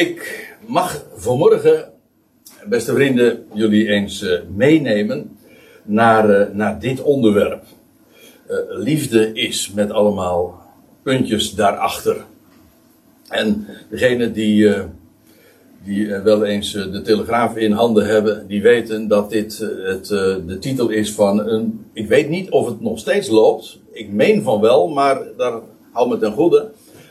Ik mag vanmorgen, beste vrienden, jullie eens eh, meenemen naar, eh, naar dit onderwerp. Eh, liefde is met allemaal puntjes daarachter. En degene die, die wel eens de Telegraaf in handen hebben, die weten dat dit het, de titel is van een. Ik weet niet of het nog steeds loopt. Ik meen van wel, maar daar hou me ten goede.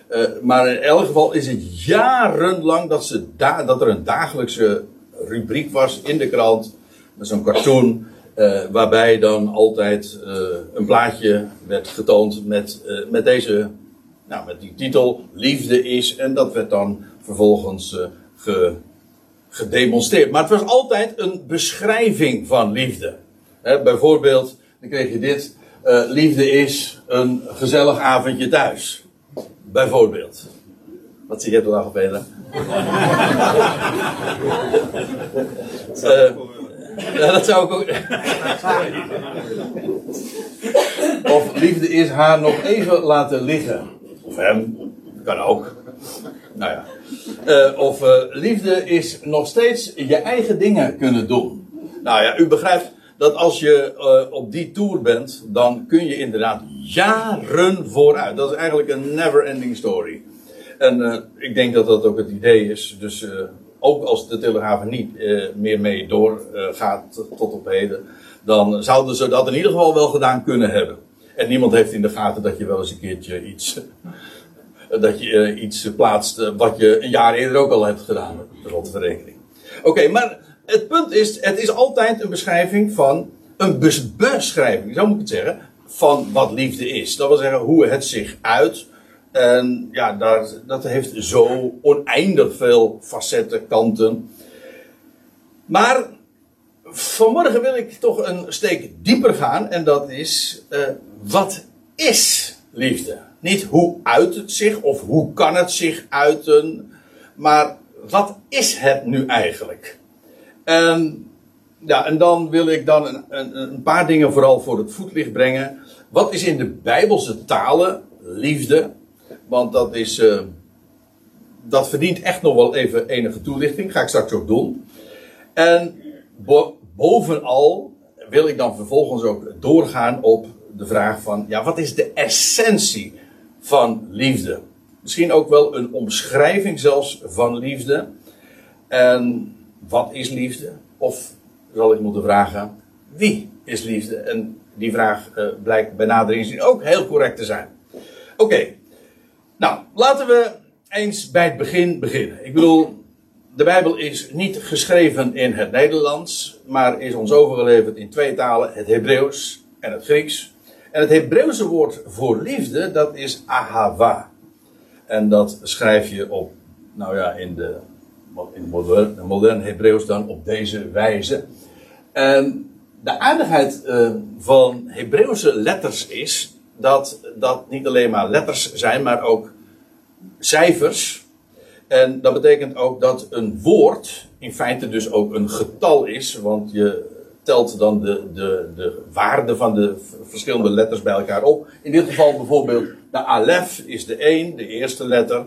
Eh, maar in elk geval is het jarenlang dat, ze da dat er een dagelijkse rubriek was in de krant. Met zo'n cartoon. eh, waarbij dan altijd eh, een plaatje werd getoond met, met deze. Nou, met die titel Liefde is. En dat werd dan vervolgens ge, gedemonstreerd. Maar het was altijd een beschrijving van liefde. Bijvoorbeeld, dan kreeg je dit. liefde is een gezellig avondje thuis. Bijvoorbeeld. Wat zie je te lachen, Peter? Eh, ja, dat zou ik ook. of liefde is haar nog even laten liggen. Of hem. Kan ook. Nou ja. Eh, of eh, liefde is nog steeds je eigen dingen kunnen doen. Nou ja, u begrijpt dat als je eh, op die tour bent, dan kun je inderdaad jaren vooruit. Dat is eigenlijk een never-ending story. En eh, ik denk dat dat ook het idee is. Dus eh, ook als de Telegraaf niet meer mee doorgaat tot op heden, dan zouden ze dat in ieder geval wel gedaan kunnen hebben. En niemand heeft in de gaten dat je wel eens een keertje iets, dat je iets plaatst wat je een jaar eerder ook al hebt gedaan. Rond de rekening. Oké, maar het punt is, het is altijd een beschrijving van, een bes- beschrijving, zo moet ik het zeggen, van wat liefde is. Dat wil zeggen hoe het zich uit. En ja, daar, dat heeft zo oneindig veel facetten, kanten. Maar vanmorgen wil ik toch een steek dieper gaan. En dat is, eh, wat is liefde? Niet hoe uit het zich of hoe kan het zich uiten. Maar wat is het nu eigenlijk? En, ja, en dan wil ik dan een, een, een paar dingen vooral voor het voetlicht brengen. Wat is in de Bijbelse talen liefde? Want dat is. eh, dat verdient echt nog wel even enige toelichting. Ga ik straks ook doen. En bo- bovenal wil ik dan vervolgens ook doorgaan op de vraag van. Ja, wat is de essentie van liefde? Misschien ook wel een omschrijving zelfs van liefde. En wat is liefde? Of zal ik moeten vragen, wie is liefde? En die vraag eh, blijkt bij nader inzien ook heel correct te zijn. Oké, nou laten we eens bij het begin beginnen. Ik bedoel, de Bijbel is niet geschreven in het Nederlands, maar is ons overgeleverd in twee talen, het Hebreeuws en het Grieks. En het Hebreeuwse woord voor liefde, dat is ahava. En dat schrijf je op, nou ja, in de in modern, Hebreeuws dan op deze wijze. En de aardigheid eh, van Hebreeuwse letters is dat dat niet alleen maar letters zijn, maar ook cijfers. En dat betekent ook dat een woord in feite dus ook een getal is, want je telt dan de, de, de waarde van de verschillende letters bij elkaar op. In dit geval bijvoorbeeld de alef is de 1, de eerste letter.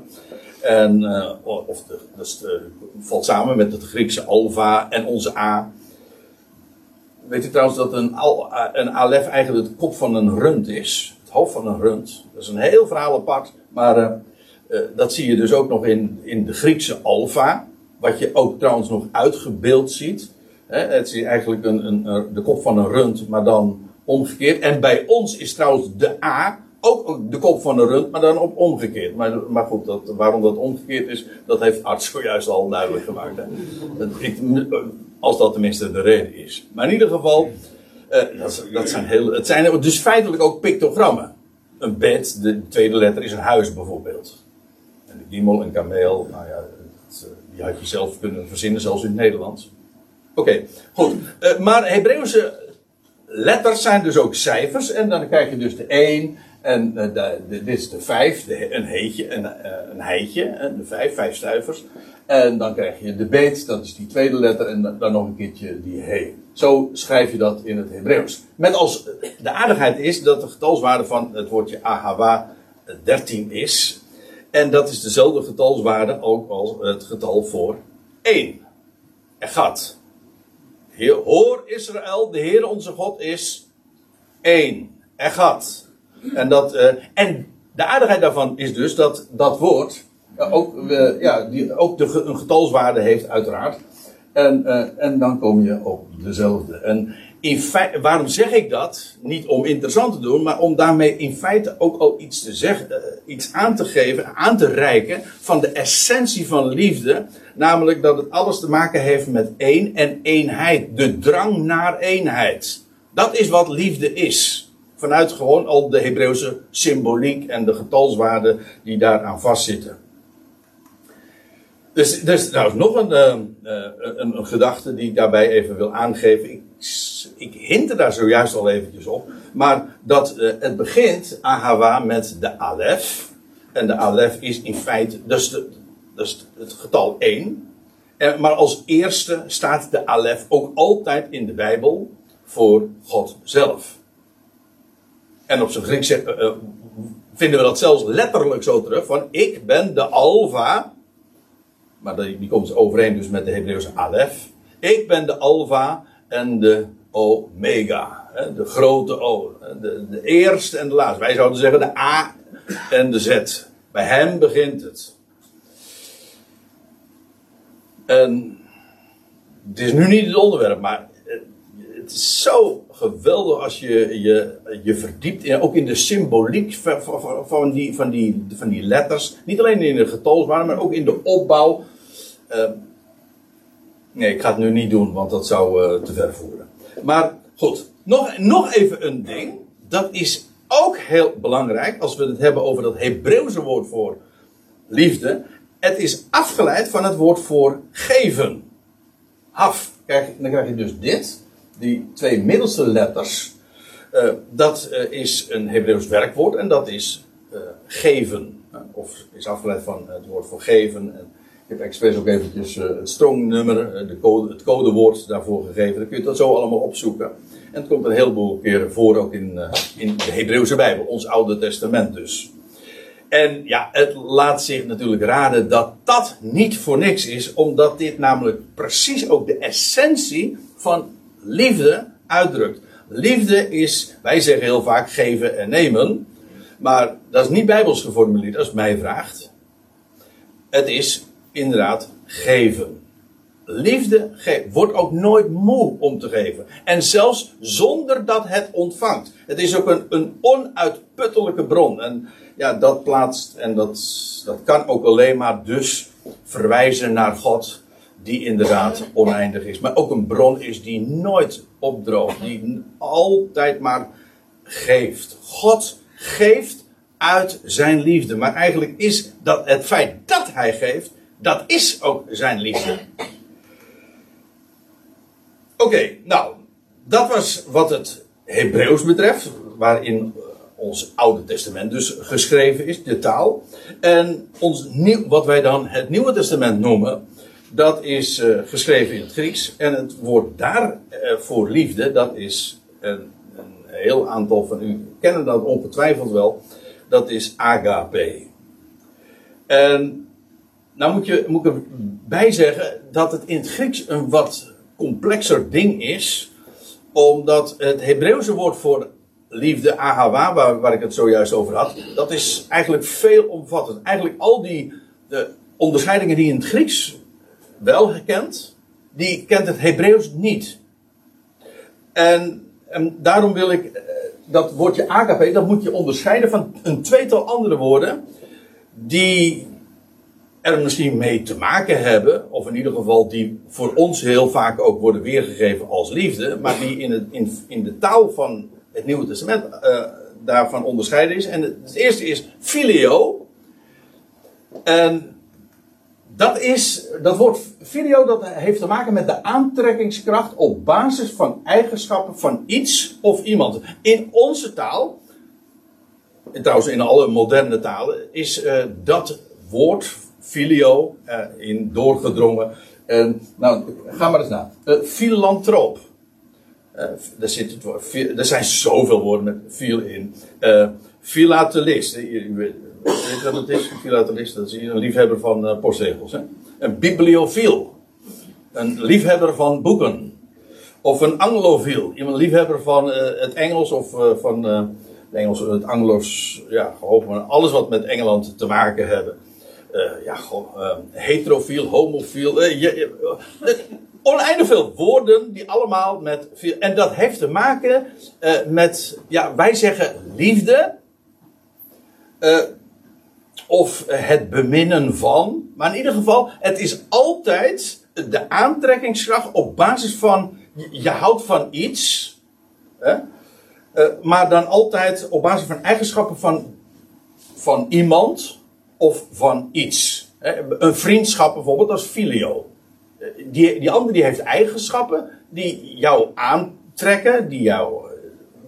En, eh, of de, de- valt samen met het Griekse alfa en onze A. Weet u trouwens dat een, al, een alef eigenlijk het kop van een rund is? Het hoofd van een rund. Dat is een heel verhaal apart. Maar eh, eh, dat zie je dus ook nog in, in de Griekse alfa. Wat je ook trouwens nog uitgebeeld ziet. Hè, het is eigenlijk een, een- de kop van een rund, maar dan omgekeerd. En bij ons is trouwens de A ook de kop van een rund, maar dan op omgekeerd. Maar, maar goed, dat, waarom dat omgekeerd is, dat heeft Arts zojuist al duidelijk gemaakt. Dat, ik, als dat tenminste de reden is. Maar in ieder geval, eh, dat, zijn heel, het zijn dus feitelijk ook pictogrammen. Een bed, de tweede letter is een huis bijvoorbeeld. En de giemel, een kameel, nou ja, eh, die had je zelf kunnen verzinnen, zelfs in het Nederlands. Oké, goed. Eh, maar Hebreeuwse letters zijn dus ook cijfers. En dan krijg je dus de 1. En eh, dit is de 5, de, een heetje, een, eh, een heitje. En de 5, vijf stuivers. En dan krijg je de beet, dat is die tweede letter. En dan, nog een keertje die he. Zo schrijf je dat in het Hebreeuws. Met als de aardigheid is dat de getalswaarde van het woordje ahawa 13 is. En dat is dezelfde getalswaarde ook als het getal voor 1. Echad. Hoor Israël, de Heer onze God is 1. Echad. En, dat, uh, en de aardigheid daarvan is dus dat dat woord ook, uh, ja, die ook de, een getalswaarde heeft, uiteraard. En, uh, en dan kom je op dezelfde. En in waarom zeg ik dat? Niet om interessant te doen, maar om daarmee in feite ook al iets te zeggen, iets aan te geven, aan te reiken van de essentie van liefde. Namelijk dat het alles te maken heeft met één en eenheid. De drang naar eenheid. Dat is wat liefde is. Vanuit gewoon al de Hebreeuwse symboliek en de getalswaarden die daaraan vastzitten. Dus, dus nou, nog een, uh, een, een, gedachte die ik daarbij even wil aangeven. Ik, ik hinte daar zojuist al eventjes op. Maar dat uh, het begint, Ahawa, met de Alef. En de Alef is in feite, is, is het getal 1. En, maar als eerste staat de Alef ook altijd in de Bijbel voor God zelf. En op zijn Grieks vinden we dat zelfs letterlijk zo terug. Van ik ben de Alfa maar die, die komt overeen dus met de Hebreeuwse Alef. Ik ben de Alpha en de Omega. De grote O. De, de eerste en de laatste. Wij zouden zeggen de A en de Z. Bij hem begint het. En het is nu niet het onderwerp, maar het is zo geweldig als je je, je verdiept, in, ook in de symboliek van, die, van, die, van die letters. Niet alleen in de getalswaarde, maar ook in de opbouw uh, nee, ik ga het nu niet doen, want dat zou uh, te ver voeren. Maar goed, nog, nog even een ding. Dat is ook heel belangrijk als we het hebben over dat Hebreeuwse woord voor liefde. Het is afgeleid van het woord voor geven. Kijk, dan krijg je dus dit. Die twee middelste letters. Uh, dat is een Hebreeuws werkwoord en dat is geven. of is afgeleid van het woord voor geven. En ik heb expres ook eventjes het strongnummer, de code, het codewoord daarvoor gegeven. Dan kun je dat zo allemaal opzoeken. En het komt een heleboel keren voor ook in, in de Hebreeuwse Bijbel, ons Oude Testament dus. En ja, het laat zich natuurlijk raden dat dat niet voor niks is, omdat dit namelijk precies ook de essentie van liefde uitdrukt. Liefde is, wij zeggen heel vaak geven en nemen, maar dat is niet bijbels geformuleerd als mij vraagt. Het is inderdaad geven. Liefde wordt ook nooit moe om te geven. En zelfs zonder dat het ontvangt. Het is ook een, een onuitputtelijke bron. En ja, dat plaatst, en dat, dat kan ook alleen maar dus verwijzen naar God, die inderdaad oneindig is. Maar ook een bron is die nooit opdroogt, die altijd maar geeft. God geeft uit zijn liefde. Maar eigenlijk is dat het feit dat hij geeft, dat is ook zijn liefde. Oké, nou, dat was wat het Hebreeuws betreft, waarin ons Oude Testament dus geschreven is, de taal. En ons nieuw, wat wij dan het Nieuwe Testament noemen, dat is uh, geschreven in het Grieks. En het woord daar uh, voor liefde, dat is een, een, heel aantal van u kennen dat ongetwijfeld wel. Dat is agape. En nou moet, je, moet ik erbij zeggen dat het in het Grieks een wat complexer ding is. Omdat het Hebreeuwse woord voor liefde, ahawa, waar, waar ik het zojuist over had, dat is eigenlijk veelomvattend. Eigenlijk al die de onderscheidingen die in het Grieks wel gekend, die kent het Hebreeuws niet. En, en daarom wil ik eh, dat woordje agape, dat moet je onderscheiden van een tweetal andere woorden die er misschien mee te maken hebben, of in ieder geval die voor ons heel vaak ook worden weergegeven als liefde, maar die in, het, in, in de taal van het Nieuwe Testament uh, daarvan onderscheiden is. En het, het, eerste is filio. En dat is, dat woord filio, dat heeft te maken met de aantrekkingskracht op basis van eigenschappen van iets of iemand. In onze taal, en trouwens in alle moderne talen, is uh, dat woord filio uh, in doorgedrongen. Uh, nou, ga maar eens na. Filantroop. Daar, zit het, er zijn zoveel woorden met fil in. Filatelist. Weet het is? Filatelist, dat is een liefhebber van uh, postzegels. Hè? Een bibliofiel. Een liefhebber van boeken. Of een anglofiel. Iemand liefhebber van uh, het Engels of uh, van het Engels, het Anglos. Ja, gewoon alles wat met Engeland te maken hebben. ja, gewoon heterofiel, homofiel. Je, oneindig veel woorden die allemaal met. En dat heeft te maken met. Ja, wij zeggen liefde. Of het beminnen van. Maar in ieder geval, het is altijd de aantrekkingskracht op basis van je houdt van iets, hè? Uh, maar dan altijd op basis van eigenschappen van, van iemand of van iets. Hè? Een vriendschap bijvoorbeeld, als filio. Eh, die, die andere die heeft eigenschappen die jou aantrekken, die, jou,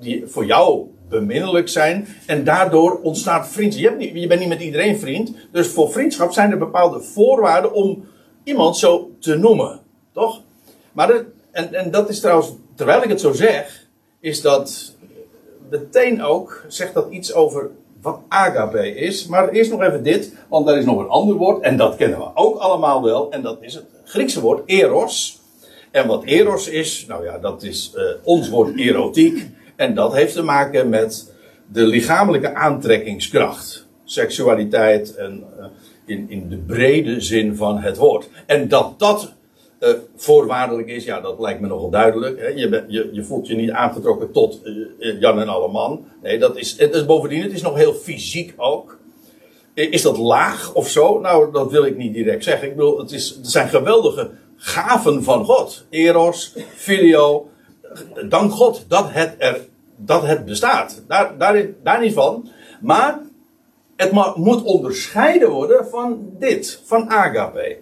die voor jou beminnelijk zijn. En daardoor ontstaat vriendschap. Je, je bent niet met iedereen vriend. Dus voor vriendschap zijn er bepaalde voorwaarden om iemand zo te noemen. Toch? Maar en, en dat is trouwens, terwijl ik het zo zeg, is dat meteen ook, zegt dat iets over wat agape is. Maar eerst nog even dit, want daar is nog een ander woord, en dat kennen we ook allemaal wel, en dat is het Griekse woord eros. En wat eros is, nou ja, dat is uh, ons woord erotiek, en dat heeft te maken met de lichamelijke aantrekkingskracht, seksualiteit en uh, in, in de brede zin van het woord. En dat dat uh, voorwaardelijk is, ja, dat lijkt me nogal duidelijk. Hè. Je, je, je, voelt je niet aangetrokken tot uh, Jan en alle man. Nee, dat is, het is bovendien, het is nog heel fysiek ook. Is dat laag of zo? Nou, dat wil ik niet direct zeggen. Ik bedoel, het, is, het zijn geweldige gaven van God. Eros, filio. Dank God dat het er dat het bestaat. Daar, daar, daar niet van. Maar het moet onderscheiden worden van dit, van agape.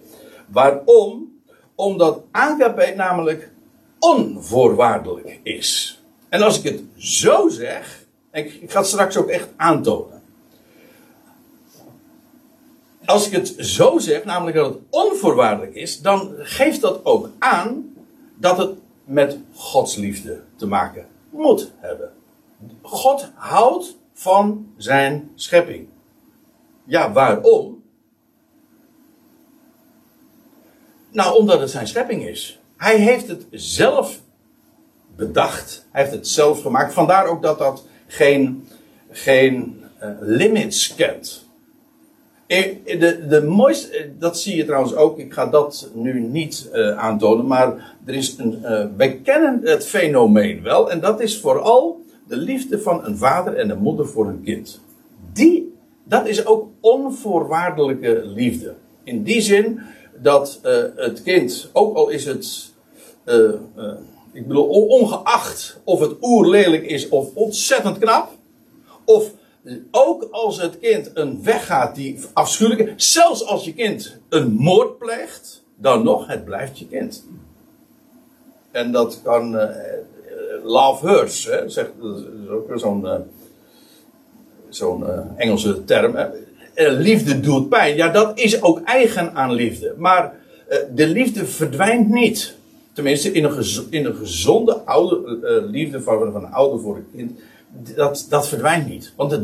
Waarom? Omdat agape namelijk onvoorwaardelijk is. En als ik het zo zeg, ik, ik ga het straks ook echt aantonen. Als ik het zo zeg, namelijk dat het onvoorwaardelijk is, dan geeft dat ook aan dat het met Gods liefde te maken moet hebben. God houdt van zijn schepping. Ja, waarom? Nou, omdat het zijn schepping is. Hij heeft het zelf bedacht. Hij heeft het zelf gemaakt. Vandaar ook dat dat geen, geen uh, limits kent. De, de mooiste, eh, dat zie je trouwens ook, ik ga dat nu niet uh, aantonen, maar er is een, uh, wij kennen het fenomeen wel, en dat is vooral de liefde van een vader en een moeder voor een kind. Die, dat is ook onvoorwaardelijke liefde. In die zin dat het kind, ook al is het, ik bedoel, ongeacht of het oerlelijk is of ontzettend knap, of ook als het kind een weg gaat die afschuwelijk zelfs als je kind een moord pleegt, dan nog, het blijft je kind. En dat kan, love hurts, hè, zegt, dat is ook zo'n zo'n Engelse term. Eh, liefde doet pijn. Ja, dat is ook eigen aan liefde. Maar de liefde verdwijnt niet. Tenminste, in een, in een gezonde oude, liefde van, van een ouder voor een kind. Dat, dat verdwijnt niet. Want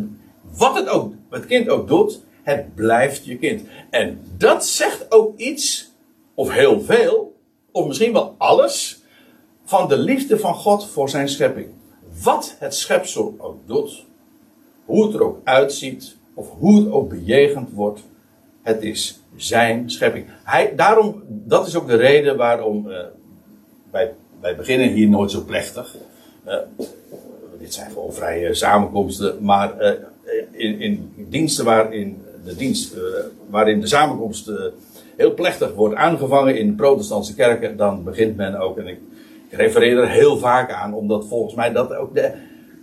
wat het, ook, het kind ook doet, het blijft je kind. En dat zegt ook iets, of heel veel, of misschien wel alles, van de liefde van God voor zijn schepping. Wat het schepsel ook doet, hoe het er ook uitziet, of hoe het ook bejegend wordt, het is zijn schepping. Hij, daarom, dat is ook de reden waarom uh, wij, wij beginnen hier nooit zo plechtig. Uh, dit zijn gewoon vrije samenkomsten, maar uh, in, in, diensten waarin de dienst, waarin de samenkomst heel plechtig wordt aangevangen in protestantse kerken, dan begint men ook, en ik, refereer er heel vaak aan, omdat volgens mij dat ook de,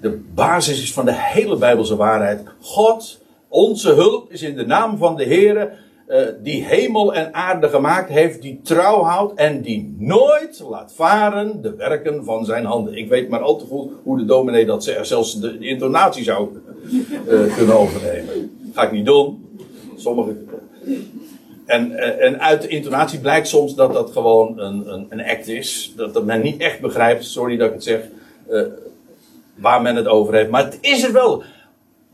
de basis is van de hele Bijbelse waarheid. God onze hulp is in de naam van de Heere, uh, die hemel en aarde gemaakt heeft, die trouw houdt en die nooit laat varen de werken van zijn handen. Ik weet maar al te goed hoe de dominee dat zelfs de, intonatie zou uh, kunnen overnemen. Ga ik niet doen. Sommige. En, uh, en uit de intonatie blijkt soms dat dat gewoon een, een, een act is. Dat, dat men niet echt begrijpt, sorry dat ik het zeg, waar men het over heeft. Maar het is er wel.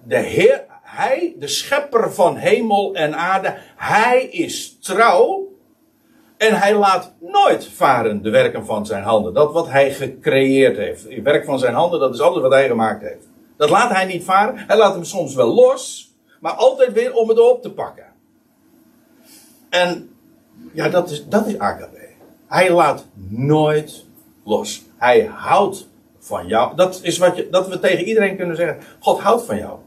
De Heer, hij, de schepper van hemel en aarde, hij is trouw. En hij laat nooit varen de werken van zijn handen. Dat wat hij gecreëerd heeft. Het werk van zijn handen, dat is alles wat hij gemaakt heeft. Dat laat hij niet varen. Hij laat hem soms wel los. Maar altijd weer om het op te pakken. En ja, dat is, dat is AKB. Hij laat nooit los. Hij houdt van jou. Dat is wat je, dat we tegen iedereen kunnen zeggen. God houdt van jou.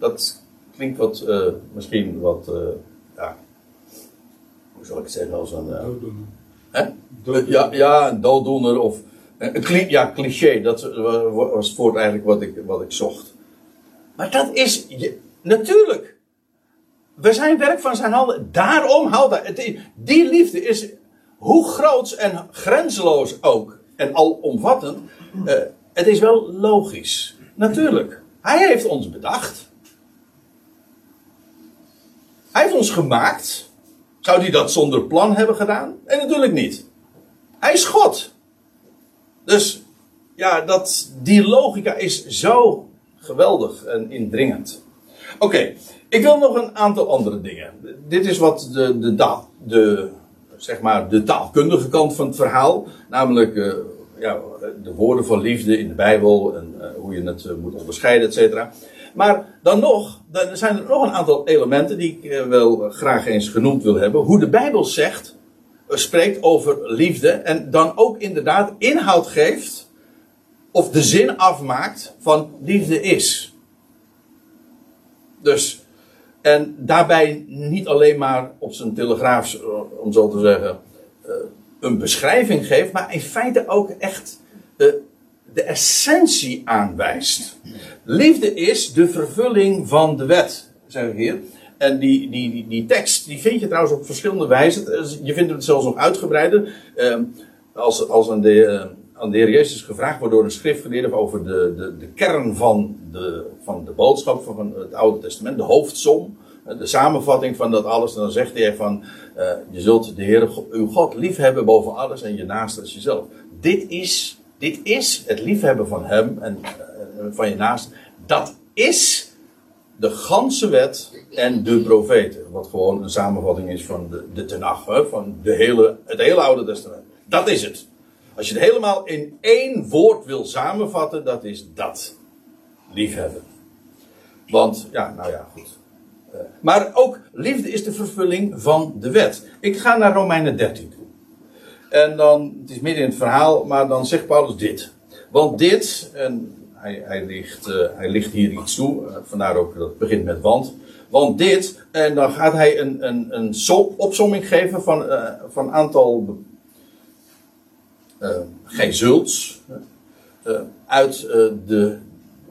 Dat klinkt wat, uh, misschien wat, uh, ja, hoe zal ik het zeggen, als een... Uh, dooddoener. Hè? Dooddoener. Ja, ja, een dooddoener of... Een, ja, cliché, dat was het woord eigenlijk wat ik, wat ik zocht. Maar dat is, je, natuurlijk. We zijn werk van zijn handen. Daarom houdt hij. Die liefde is hoe groot en grenzeloos ook. En alomvattend. Het is wel logisch. Natuurlijk. Hij heeft ons bedacht. Hij heeft ons gemaakt. Zou hij dat zonder plan hebben gedaan? En natuurlijk niet. Hij is God. Dus ja, dat, die logica is zo geweldig en indringend. Oké, ik wil nog een aantal andere dingen. Dit is wat de, de, de, de, zeg maar de taalkundige kant van het verhaal. Namelijk uh, ja, de woorden van liefde in de Bijbel en uh, hoe je het uh, moet onderscheiden, et cetera. Maar dan nog, dan zijn er nog een aantal elementen die ik wel graag eens genoemd wil hebben. Hoe de Bijbel zegt, spreekt over liefde en dan ook inderdaad inhoud geeft of de zin afmaakt van liefde is. Dus, en daarbij niet alleen maar op zijn telegraaf, om zo te zeggen, eh, een beschrijving geeft, maar in feite ook echt de, de essentie aanwijst. Liefde is de vervulling van de wet, zeg ik hier. En die, die, die, tekst, die vind je trouwens op verschillende wijzen. Je vindt het zelfs nog uitgebreider. Uh, als, als aan de, uh, aan de Heer Jezus gevraagd wordt door een schriftgeleerde over de, de, de kern van de, van de boodschap van het Oude Testament, de hoofdsom, de samenvatting van dat alles, dan zegt hij van, uh, je zult de Heer uw God liefhebben boven alles en je naast als jezelf. Dit is, dit is het liefhebben van hem en uh, van je naast. Dat is de ganse wet en de profeten. Wat gewoon een samenvatting is van de, de van de hele, het hele Oude Testament. Dat is het. Als je het helemaal in één woord wil samenvatten, dat is dat. Liefhebben. Want, ja, nou ja, goed. Uh, maar ook liefde is de vervulling van de wet. Ik ga naar Romeinen 13 toe. En dan, het is midden in het verhaal, maar dan zegt Paulus dit. Want dit, en hij, hij, ligt, uh, hij ligt hier iets toe, uh, vandaar ook dat het begint met want. Want dit, en dan gaat hij een, een, een opsomming geven van, uh, van aantal gij zults uit de,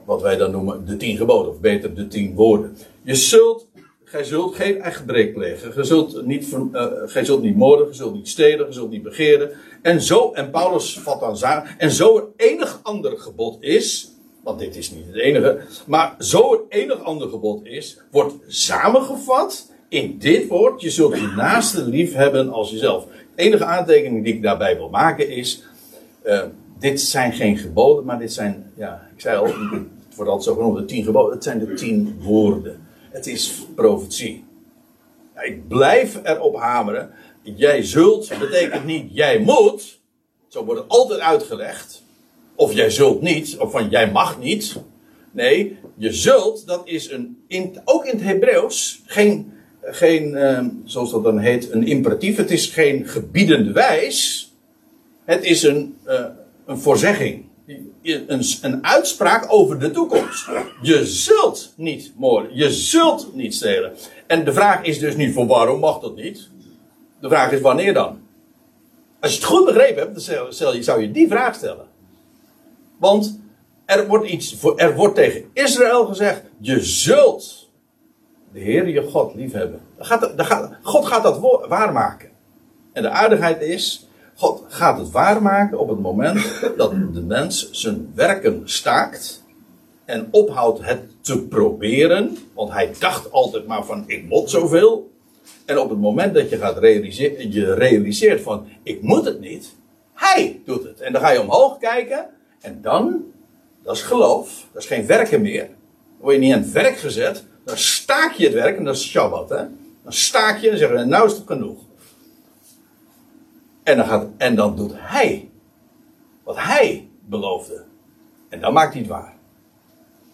wat wij dan noemen, de tien geboden, of beter de tien woorden. Je zult, gij zult geen echtbreek plegen, gij zult niet, gij zult niet moorden, gij zult niet stelen, gij zult niet begeren. En zo, en Paulus vat dan samen, en zo er enig ander gebod is, want dit is niet het enige, maar zo het enig ander gebod is, wordt samengevat in dit woord: je zult je naaste lief hebben als jezelf. De enige aantekening die ik daarbij wil maken is: uh, dit zijn geen geboden, maar dit zijn, ja, ik zei al, het wordt altijd zo genoemd, de tien geboden. Het zijn de tien woorden. Het is profetie. Ik blijf erop hameren. Jij zult betekent niet jij moet. Zo wordt het altijd uitgelegd. Of jij zult niet, of van jij mag niet. Nee, je zult, dat is een, ook in het Hebreeuws, geen, geen uh, zoals dat dan heet, een imperatief. Het is geen gebiedende wijs. Het is een, uh, een voorzegging. Een, een uitspraak over de toekomst. Je zult niet moorden. Je zult niet stelen. En de vraag is dus niet voor waarom mag dat niet. De vraag is wanneer dan. Als je het goed begrepen hebt, dan zou je die vraag stellen. Want er wordt, iets, er wordt tegen Israël gezegd: Je zult de Heer je God liefhebben. God gaat dat waarmaken. En de aardigheid is: God gaat het waarmaken op het moment dat de mens zijn werken staakt. En ophoudt het te proberen. Want hij dacht altijd maar van: Ik moet zoveel. En op het moment dat je gaat realiseren, je realiseert van: Ik moet het niet. Hij doet het. En dan ga je omhoog kijken. En dan, dat is geloof, dat is geen werken meer. word je niet aan het werk gezet. Dan staak je het werk, en dat is Shabbat. Hè? Dan staak je en zeggen we, nou is het genoeg. En dan, gaat, en dan doet hij wat hij beloofde. En dan maakt hij het waar.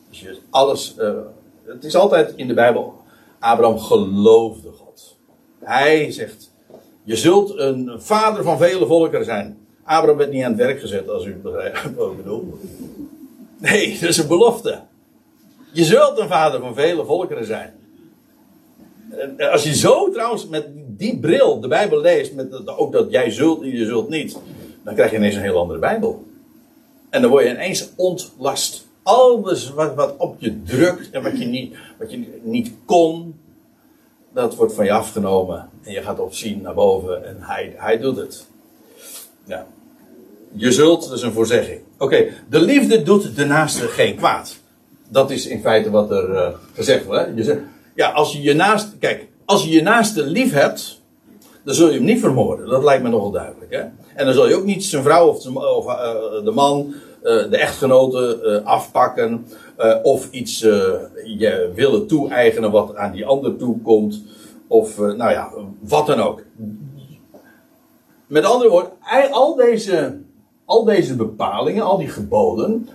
Dus je alles, uh, het is altijd in de Bijbel, Abraham geloofde God. Hij zegt, je zult een vader van vele volkeren zijn. Abraham werd niet aan het werk gezet, als u begrijpt wat ik bedoel. Nee, dat is een belofte. Je zult een vader van vele volkeren zijn. En als je zo trouwens met die bril de Bijbel leest, met ook dat jij zult en je zult niet, dan krijg je ineens een heel andere Bijbel. En dan word je ineens ontlast. Alles wat, wat op je drukt en wat je, niet, wat je niet kon, dat wordt van je afgenomen. En je gaat opzien naar boven en hij, hij doet het. Ja. Je zult, dat is een voorzegging. Oké, de liefde doet de naaste geen kwaad. Dat is in feite wat er uh, gezegd wordt. Je zegt, ja, als je je naast, kijk, als je je naaste lief hebt, dan zul je hem niet vermoorden. Dat lijkt me nogal duidelijk. Hè? En dan zul je ook niet zijn vrouw of, of uh, de man, uh, de echtgenote afpakken. of iets je willen toe-eigenen wat aan die ander toekomt. Of nou ja, wat dan ook. Met andere woorden, al deze, al deze bepalingen, al die geboden,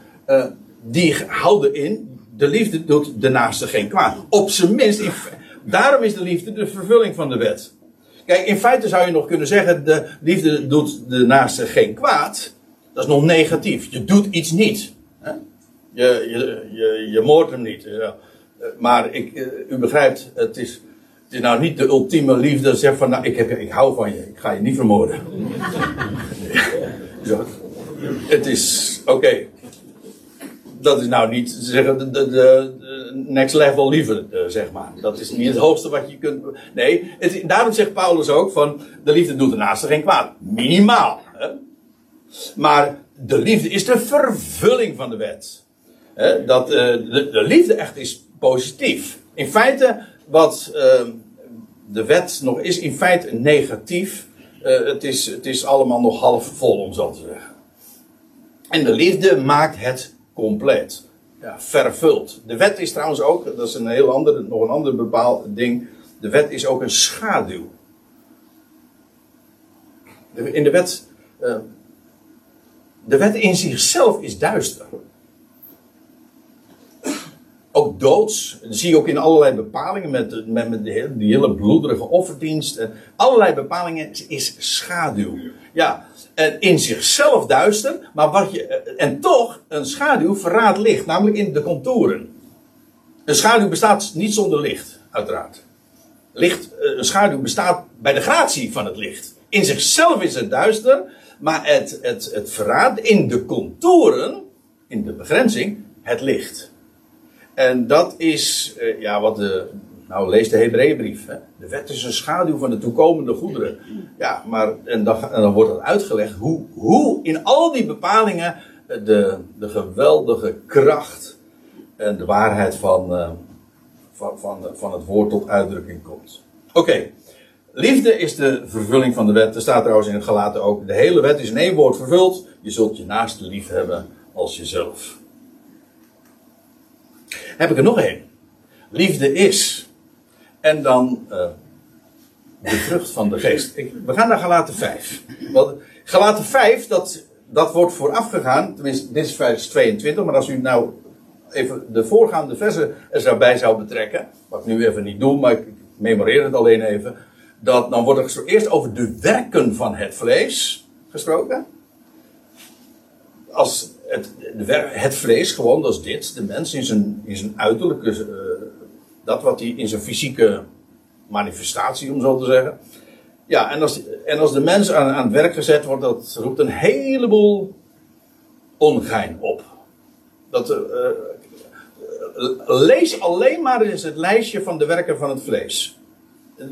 die houden in, de liefde doet de naaste geen kwaad. Op zijn minst, daarom is de liefde de vervulling van de wet. Kijk, in feite zou je nog kunnen zeggen, de liefde doet de naaste geen kwaad. Dat is nog negatief. Je doet iets niet. Hè? Je, je, je, je moordt hem niet. Ja. Maar ik, eh, u begrijpt, het is, het is nou niet de ultieme liefde. Dat zegt van, nou, ik, heb, ik hou van je. Ik ga je niet vermoorden. Het is, oké dat is nou niet zeggen, de, de, next level liefde, eh, zeg maar. Dat is niet het hoogste wat je kunt. Nee, daarom zegt Paulus ook van de liefde doet de naaste geen kwaad. Minimaal. Hè? Maar de liefde is de vervulling van de wet. Hè? Dat, uh, de, de, liefde echt is positief. In feite, wat uh, de wet nog is, in feite negatief. Uh, het, is, het is allemaal nog half vol, om zo te zeggen. En de liefde maakt het compleet. Ja, vervuld. De wet is trouwens ook, dat is een heel ander, nog een ander bepaald ding. De wet is ook een schaduw. In de wet, uh, de wet in zichzelf is duister. Ook doods, dat zie je ook in allerlei bepalingen met, met, die, hele, die hele bloederige offerdienst. Allerlei bepalingen is schaduw. Ja, en in zichzelf duister, maar wat je, en toch een schaduw verraadt licht, namelijk in de contouren. Een schaduw bestaat niet zonder licht, uiteraard. Licht, eh, een schaduw bestaat bij de gratie van het licht. In zichzelf is het duister, maar het, het, het verraadt in de contouren, in de begrenzing, het licht. En dat is eh, ja, wat de, nou, lees de Hebreeënbrief. De wet is een schaduw van de toekomende goederen. Ja, maar en dan, en dan wordt het uitgelegd hoe, hoe in al die bepalingen de, de geweldige kracht en de waarheid van, uh, van, van, van het woord tot uitdrukking komt. Oké, liefde is de vervulling van de wet. Er staat trouwens in het gelaten ook, de hele wet is in één woord vervuld. Je zult je naaste lief hebben als jezelf. Heb ik er nog één. Liefde is en dan uh, de vrucht van de geest. Ik, we gaan naar Galaten 5. Want Galaten 5, dat, dat wordt voorafgegaan. Tenminste, dit is vers 22. Maar als u nou even de voorgaande versen er daarbij zou betrekken. Wat ik nu even niet doe, maar ik memoreer het alleen even. Dat, dan wordt er eerst over de werken van het vlees gesproken. Als het, het vlees, gewoon, dat is dit. De mens in zijn, in zijn uiterlijke uh, dat wat hij in zijn fysieke manifestatie, om zo te zeggen. Ja, en als, en als de mens aan, aan het werk gezet wordt, dat roept een heleboel ongein op. Dat, uh, lees alleen maar eens het lijstje van de werken van het vlees.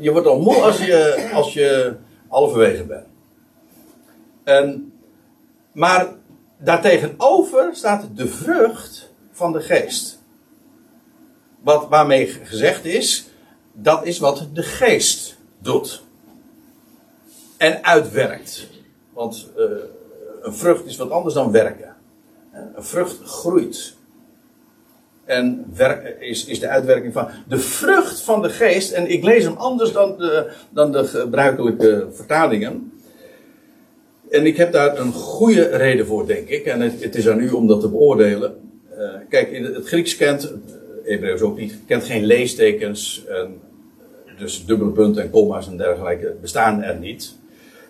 Je wordt al moe als je, als je halverwege bent. En, maar daartegenover staat de vrucht van de geest wat, waarmee gezegd is, dat is wat de geest doet. En uitwerkt. Want uh, een vrucht is wat anders dan werken. Een vrucht groeit. en wer- is, is de uitwerking van de vrucht van de geest. En ik lees hem anders dan de, dan de gebruikelijke vertalingen. En ik heb daar een goede reden voor, denk ik. En het, is aan u om dat te beoordelen. Eh, kijk, het, Grieks kent, Hebreeuws ook niet, kent geen leestekens. En dus dubbele punten en komma's en dergelijke bestaan er niet.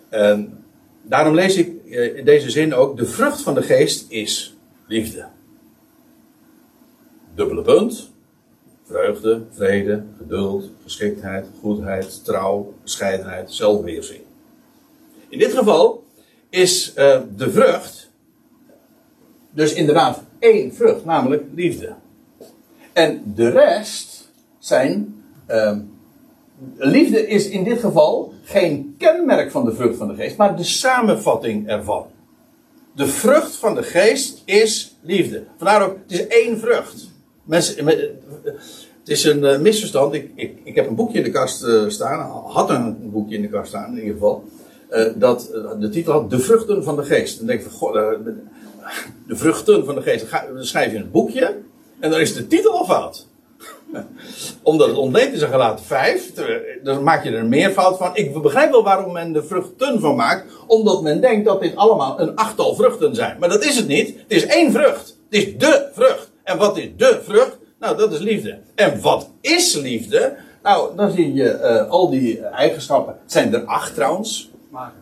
En daarom lees ik eh, in deze zin ook: de vrucht van de geest is liefde. Dubbele punt. Vreugde, vrede, geduld, geschiktheid, goedheid, trouw, bescheidenheid, zelfbeheersing. In dit geval is eh, de vrucht dus inderdaad één vrucht, namelijk liefde. En de rest zijn. ehm, liefde is in dit geval geen kenmerk van de vrucht van de geest, maar de samenvatting ervan. De vrucht van de geest is liefde. Vandaar ook, het is één vrucht. Mensen, me- het is een eh, misverstand. Ik, ik, ik heb een boekje in de kast eh, staan, had een boekje in de kast staan in ieder geval. Eh, dat eh, de titel had De vruchten van de geest. Dan denk van, goh, eh, de, de vruchten van de geest. Dan, schrijf je een boekje en dan is de titel al fout omdat het ontleed is gelaten 5, dan maak je er een meervoud van. Ik begrijp wel waarom men er vruchten van maakt, omdat men denkt dat dit allemaal een achttal vruchten zijn. Maar dat is het niet. Het is één vrucht. Het is de vrucht. En wat is de vrucht? Nou, dat is liefde. En wat is liefde? Nou, dan zie je al die eigenschappen. Het zijn er acht trouwens. Smaken.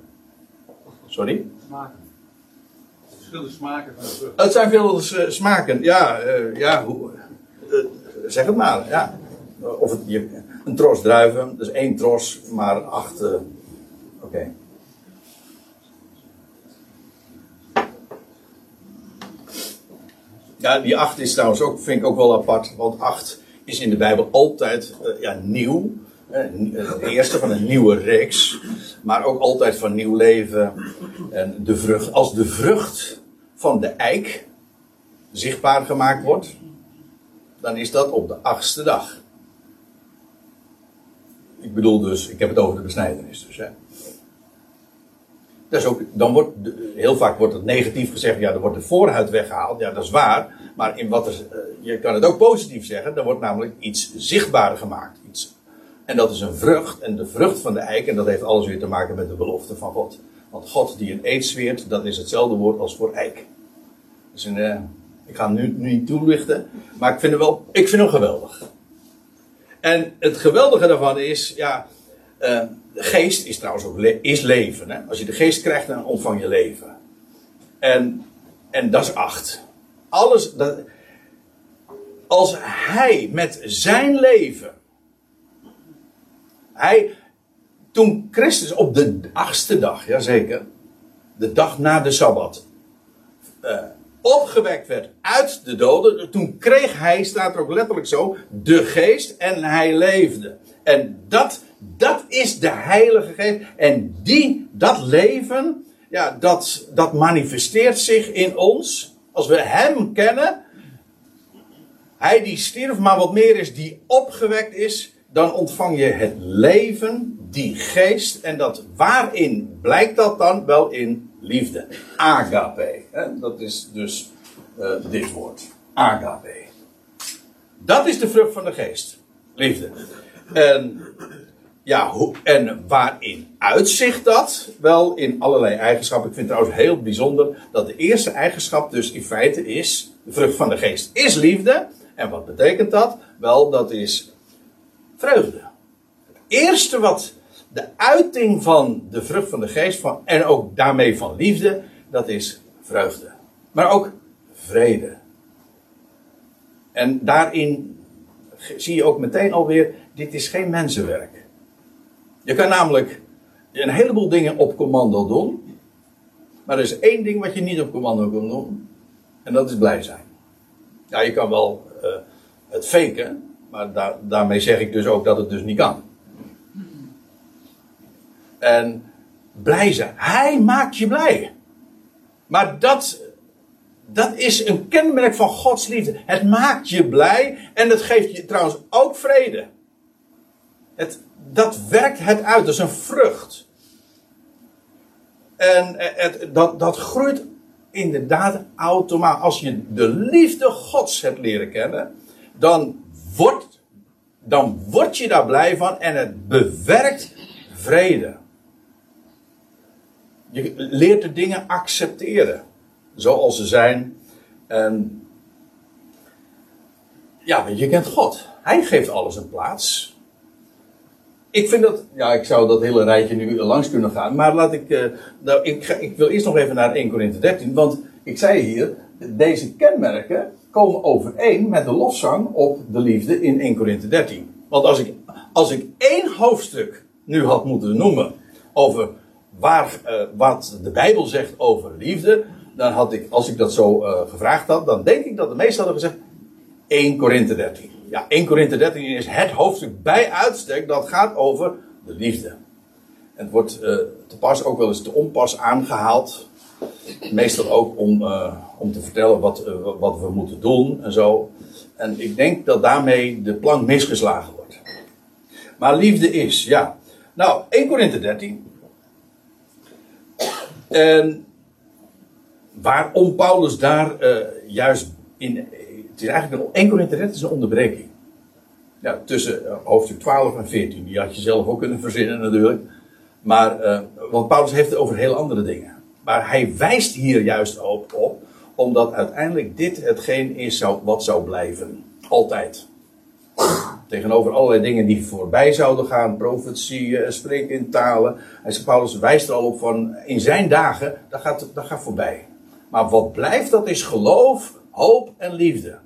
Sorry. Smaken. Verschillende smaken van de vrucht. Het zijn veel eh, smaken. Ja, eh, ja hoe, eh, zeg het maar. Ja. Of het, je, een tros druiven, dus één tros, maar acht. Oké. Ja, die acht is trouwens ook, vind ik ook wel apart, want acht is in de Bijbel altijd ja, nieuw. Eh, Het eerste van een nieuwe reeks, maar ook altijd van nieuw leven. En de vrucht, als de vrucht van de eik zichtbaar gemaakt wordt, dan is dat op de achtste dag. Ik bedoel dus, ik heb het over de besnijdenis dus. Dat is ook, dan wordt, heel vaak wordt het negatief gezegd, ja, er wordt de voorhuid weggehaald. Ja, dat is waar. Maar in wat er, eh, je kan het ook positief zeggen, er wordt namelijk iets zichtbaar gemaakt. Iets, en dat is een vrucht, en de vrucht van de eik, en dat heeft alles weer te maken met de belofte van God. Want God die een eed zweert, dat is hetzelfde woord als voor eik. Dus een, eh, ik ga nu, nu niet toelichten, maar ik vind hem wel, ik vind hem geweldig. En het geweldige daarvan is, ja, eh, de geest is trouwens ook is leven. Hè? Als je de geest krijgt, dan ontvang je leven. En, en dat is acht. Alles, dat, als hij met zijn leven, hij, toen Christus op de achtste dag, jazeker, de dag na de Sabbat, eh, opgewekt werd uit de doden, toen kreeg hij, staat er ook letterlijk zo, de geest en hij leefde. En dat, dat is de Heilige Geest. En die, dat leven, ja, dat, dat manifesteert zich in ons. Als we Hem kennen, Hij die stierf, maar wat meer is, die opgewekt is, dan ontvang je het leven, die geest. En dat, waarin blijkt dat dan? Wel in liefde. Agape. Hè? Dat is dus eh, dit woord. Agape. Dat is de vrucht van de geest. Liefde. En, ja, en waarin uitzicht dat? Wel in allerlei eigenschappen. Ik vind het trouwens heel bijzonder dat de eerste eigenschap dus in feite is, de vrucht van de geest is liefde. En wat betekent dat? Wel, dat is vreugde. Het eerste wat de uiting van de vrucht van de geest van, en ook daarmee van liefde, dat is vreugde. Maar ook vrede. En daarin zie je ook meteen alweer, dit is geen mensenwerk. Je kan namelijk een heleboel dingen op commando doen. Maar er is één ding wat je niet op commando kan doen. En dat is blij zijn. Ja, je kan wel eh, het faken. Maar daar- daarmee zeg ik dus ook dat het dus niet kan. En blij zijn. Hij maakt je blij. Maar dat, dat is een kenmerk van Gods liefde. Het maakt je blij en het geeft je trouwens ook vrede. Het, dat werkt het uit, dat is een vrucht. En het, dat, dat groeit inderdaad automatisch. Als je de liefde Gods hebt leren kennen. dan wordt, dan word je daar blij van en het bewerkt vrede. Je leert de dingen accepteren zoals ze zijn. En ja, je kent God. Hij geeft alles een plaats. Ik vind dat, ja, ik zou dat hele rijtje nu langs kunnen gaan, maar laat ik, uh, nou, ik, ga, ik wil eerst nog even naar 1 Corinthië 13, want ik zei hier, deze kenmerken komen overeen met de lofzang op de liefde in 1 Corinthië 13. Want als ik, als ik één hoofdstuk nu had moeten noemen over waar, uh, wat de Bijbel zegt over liefde, dan had ik, als ik dat zo uh, gevraagd had, dan denk ik dat de meesten hadden gezegd 1 Korinthe 13. Ja, 1 Korinthe 13 is het hoofdstuk bij uitstek dat gaat over de liefde. En het wordt uh, te pas ook wel eens te onpas aangehaald. Meestal ook om, uh, om te vertellen wat, uh, wat we moeten doen en zo. En ik denk dat daarmee de plank misgeslagen wordt. Maar liefde is, ja. Nou, 1 Korinthe 13. En waarom Paulus daar juist in het is eigenlijk een, 1 Korinthe 13 is een onderbreking. Tussen hoofdstuk 12 en 14. Die had je zelf ook kunnen verzinnen natuurlijk. Maar, uh, want Paulus heeft het over heel andere dingen. Maar hij wijst hier juist op, op omdat uiteindelijk dit hetgeen is wat zou blijven. Altijd. Tegenover allerlei dingen die voorbij zouden gaan, profetieën, spreken in talen. En Paulus wijst er al op van, in zijn dagen, dat gaat, dat gaat voorbij. Maar wat blijft, dat is geloof, hoop en liefde.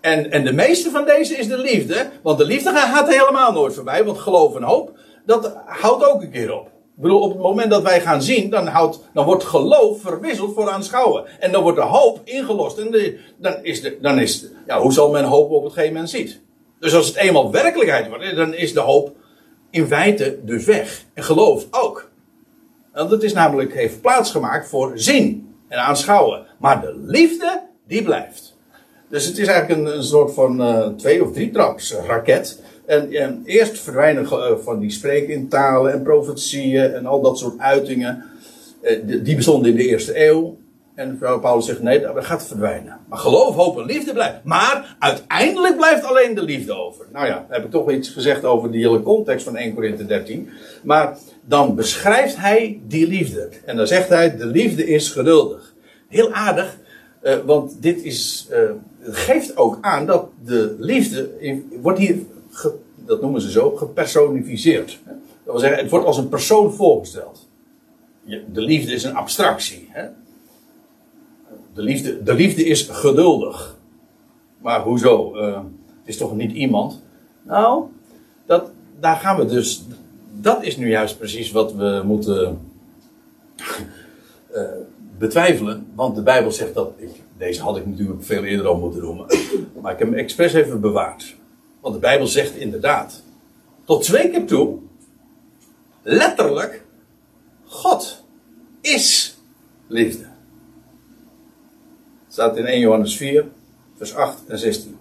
En, en de meeste van deze is de liefde. Want de liefde gaat helemaal nooit voorbij. Want geloof en hoop, dat houdt ook een keer op. Bedoel, op het moment dat wij gaan zien, dan, houdt, dan wordt geloof verwisseld voor aanschouwen. En dan wordt de hoop ingelost. En de, dan is de, dan is, ja, hoe zal men hopen op hetgeen men ziet? Dus als het eenmaal werkelijkheid wordt, dan is de hoop in feite dus weg. En geloof ook. Want het is namelijk, heeft plaatsgemaakt voor zin en aanschouwen. Maar de liefde, die blijft. Dus het is eigenlijk een, een soort van uh, twee of drie traps raket. En, en eerst verdwijnen uh, van die spreken talen en profetieën en al dat soort uitingen. Uh, die, bestonden in de eerste eeuw. En Paulus zegt nee, dat gaat verdwijnen. Maar geloof, hoop en liefde blijft. Maar uiteindelijk blijft alleen de liefde over. Nou ja, heb ik toch iets gezegd over die hele context van 1 Korinthe 13. Maar dan beschrijft hij die liefde. En dan zegt hij, de liefde is geduldig. Heel aardig, uh, want dit is, geeft ook aan dat de liefde wordt hier, dat noemen ze zo, gepersonificeerd. Dat wil zeggen, het wordt als een persoon voorgesteld. De liefde is een abstractie. Hè? De, liefde, de liefde is geduldig. Maar hoezo? Uh, het is toch niet iemand? Nou, dat, daar gaan we dus. Dat is nu juist precies wat we moeten betwijfelen, want de Bijbel zegt dat. Ik, deze had ik natuurlijk veel eerder al moeten noemen. Maar ik heb hem expres even bewaard. Want de Bijbel zegt inderdaad. Tot twee keer toe. Letterlijk. God is liefde. Het staat in 1 Johannes 4, vers 8 en 16.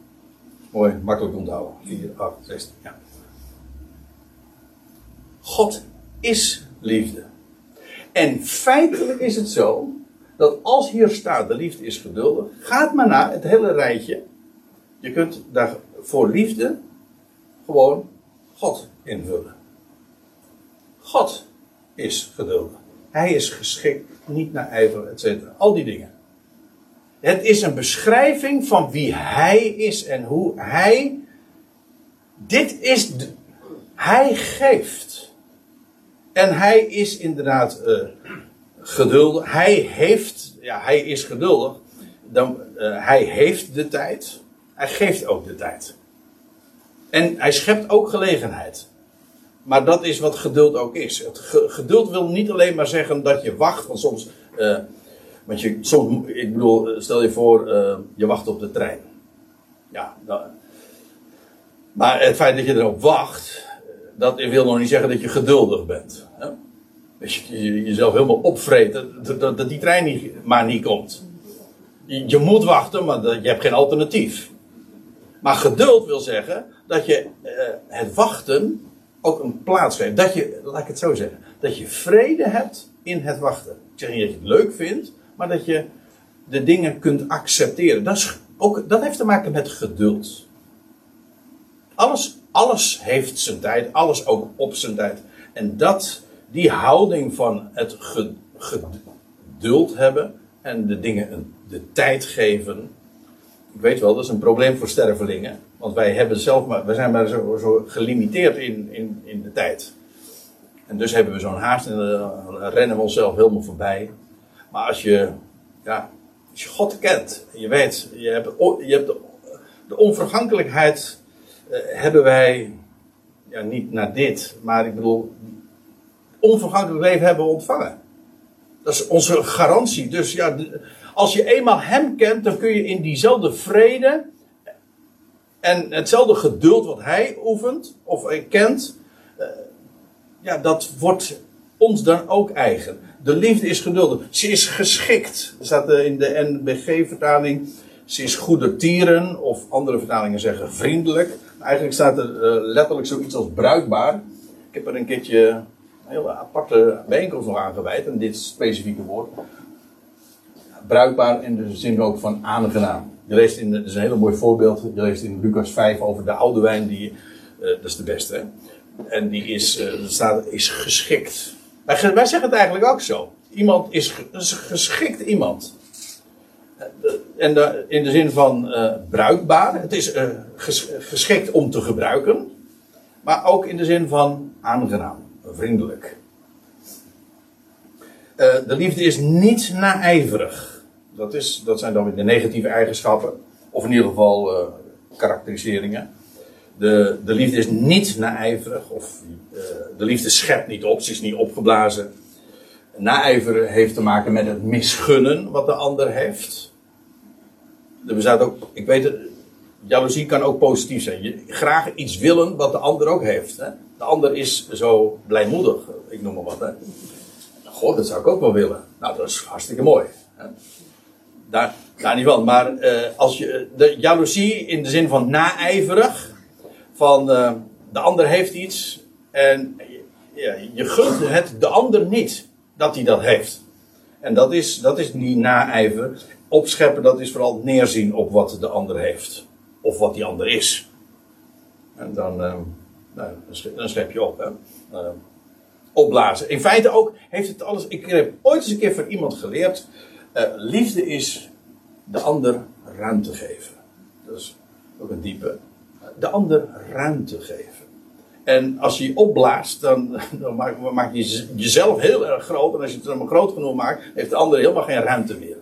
Mooi, makkelijk onthouden. 4, 8, 16. Ja. God is liefde. En feitelijk is het zo dat als hier staat de liefde is geduldig, gaat maar naar het hele rijtje. Je kunt daar voor liefde gewoon God invullen. God is geduldig. Hij is geschikt, niet naar ijver, etc. Al die dingen. Het is een beschrijving van wie hij is en hoe hij. Dit is. Hij geeft. En hij is inderdaad uh, geduldig. Hij heeft, ja, hij is geduldig. Dan, uh, hij heeft de tijd. Hij geeft ook de tijd. En hij schept ook gelegenheid. Maar dat is wat geduld ook is. Geduld wil niet alleen maar zeggen dat je wacht. Want soms, uh, want je, ik bedoel, stel je voor, uh, je wacht op de trein. Ja, maar het feit dat je erop wacht, dat wil nog niet zeggen dat je geduldig bent. Hè? Dat je jezelf helemaal opvreet, dat, die trein niet, maar niet komt. Je, je moet wachten, maar je hebt geen alternatief. Maar geduld wil zeggen dat je uh, het wachten ook een plaats geeft. Dat je, laat ik het zo zeggen, dat je vrede hebt in het wachten. Ik zeg niet dat je het leuk vindt, maar dat je de dingen kunt accepteren. Dat is ook, dat heeft te maken met geduld. Alles, alles heeft zijn tijd, alles ook op zijn tijd. En dat, die houding van het geduld hebben en de dingen de tijd geven. Weet wel, dat is een probleem voor stervelingen. Want wij, hebben zelf maar, wij zijn maar zo, zo gelimiteerd in, in, in de tijd. En dus hebben we zo'n haast en dan rennen we onszelf helemaal voorbij. Maar als je, ja, als je God kent, je weet, je hebt, je hebt de, onvergankelijkheid uh, hebben wij, ja, niet naar dit, maar ik bedoel, onvergankelijk leven hebben we ontvangen. Dat is onze garantie. Dus ja, als je eenmaal Hem kent, dan kun je in diezelfde vrede en hetzelfde geduld wat Hij oefent of kent, uh, ja, dat wordt ons dan ook eigen. De liefde is geduldig. Ze is geschikt. Staat in de NBG-vertaling. Ze is goedertieren, of andere vertalingen zeggen vriendelijk. Eigenlijk staat er uh, letterlijk zoiets als bruikbaar. Ik heb er een keertje een hele aparte bijeenkomst nog aan dit specifieke woord. Bruikbaar in de zin ook van aangenaam. Je leest in, is een hele mooi voorbeeld. Je leest in Lucas 5 over de oude wijn, die, uh, dat is de beste. Hè? En die is, uh, staat, is geschikt. Wij, wij zeggen het eigenlijk ook zo. Iemand is, geschikt iemand. En de, in de zin van bruikbaar. Het is ges, geschikt om te gebruiken. Maar ook in de zin van aangenaam, vriendelijk. De liefde is niet naijverig. Dat, is, dat zijn dan weer de negatieve eigenschappen. Of in ieder geval karakteriseringen. De, de liefde is niet naijverig. Of de liefde schept niet op. Ze is niet opgeblazen. Naijveren heeft te maken met het misgunnen wat de ander heeft er bestaat ook, ik weet het, jaloezie kan ook positief zijn. Je, graag iets willen wat de ander ook heeft. Hè? De ander is zo blijmoedig, ik noem maar wat. Hè? God, dat zou ik ook wel willen. Nou, dat is hartstikke mooi. Hè? Daar, niet van. Maar uh, als je, de jaloezie in de zin van naijverig, van uh, de ander heeft iets en ja, je gunt het de ander niet dat hij dat heeft. En dat is, dat is die naijver opscheppen, dat is vooral neerzien op wat de ander heeft. Of wat die ander is. En dan, uh, nou, dan schep je op. Hè? Opblazen. In feite ook heeft het alles. Ik heb ooit eens een keer van iemand geleerd. Uh, liefde is de ander ruimte geven. Dat is ook een diepe. De ander ruimte geven. En als je opblaast, dan, dan maak, je jezelf heel erg groot. En als je het dan groot genoeg maakt, heeft de ander helemaal geen ruimte meer.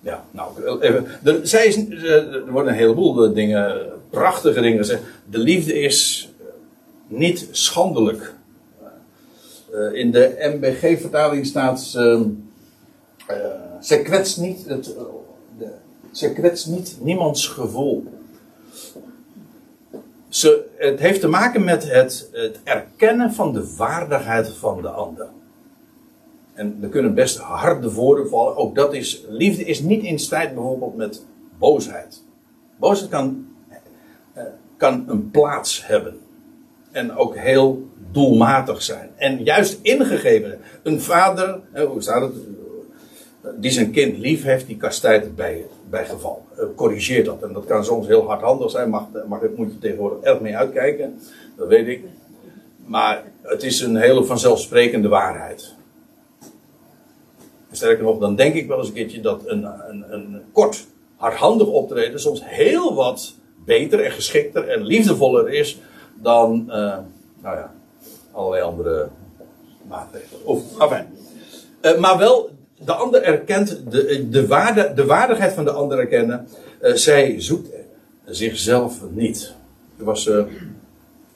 Ja, nou, even. Er, zij is, er worden een heleboel dingen, prachtige dingen gezegd. De liefde is niet schandelijk. Uh, in de MBG-vertaling staat. Uh, uh, ze kwetst niet het. De, ze kwetst niet niemands gevoel. Ze, het heeft te maken met het, het erkennen van de waardigheid van de ander. En er kunnen best harde woorden vallen. Ook dat is, liefde is niet in strijd bijvoorbeeld met boosheid. Boosheid kan, eh, kan een plaats hebben. En ook heel doelmatig zijn. En juist ingegeven. Een vader, hoe staat het? Die zijn kind lief heeft, die kastijdt bij, bij geval. Eh, corrigeert dat. En dat kan soms heel hardhandig zijn. Mag, mag, moet je tegenwoordig erg mee uitkijken. Dat weet ik. Maar het is een hele vanzelfsprekende waarheid. Sterker nog, dan denk ik wel eens een keertje dat een, een, een kort, hardhandig optreden soms heel wat beter en geschikter en liefdevoller is dan, uh, nou ja, allerlei andere maatregelen. Of, enfin. Uh, maar wel, de ander erkent, de, de, waarde, de waardigheid van de ander erkennen. Uh, zij zoekt zichzelf niet. Ik, was,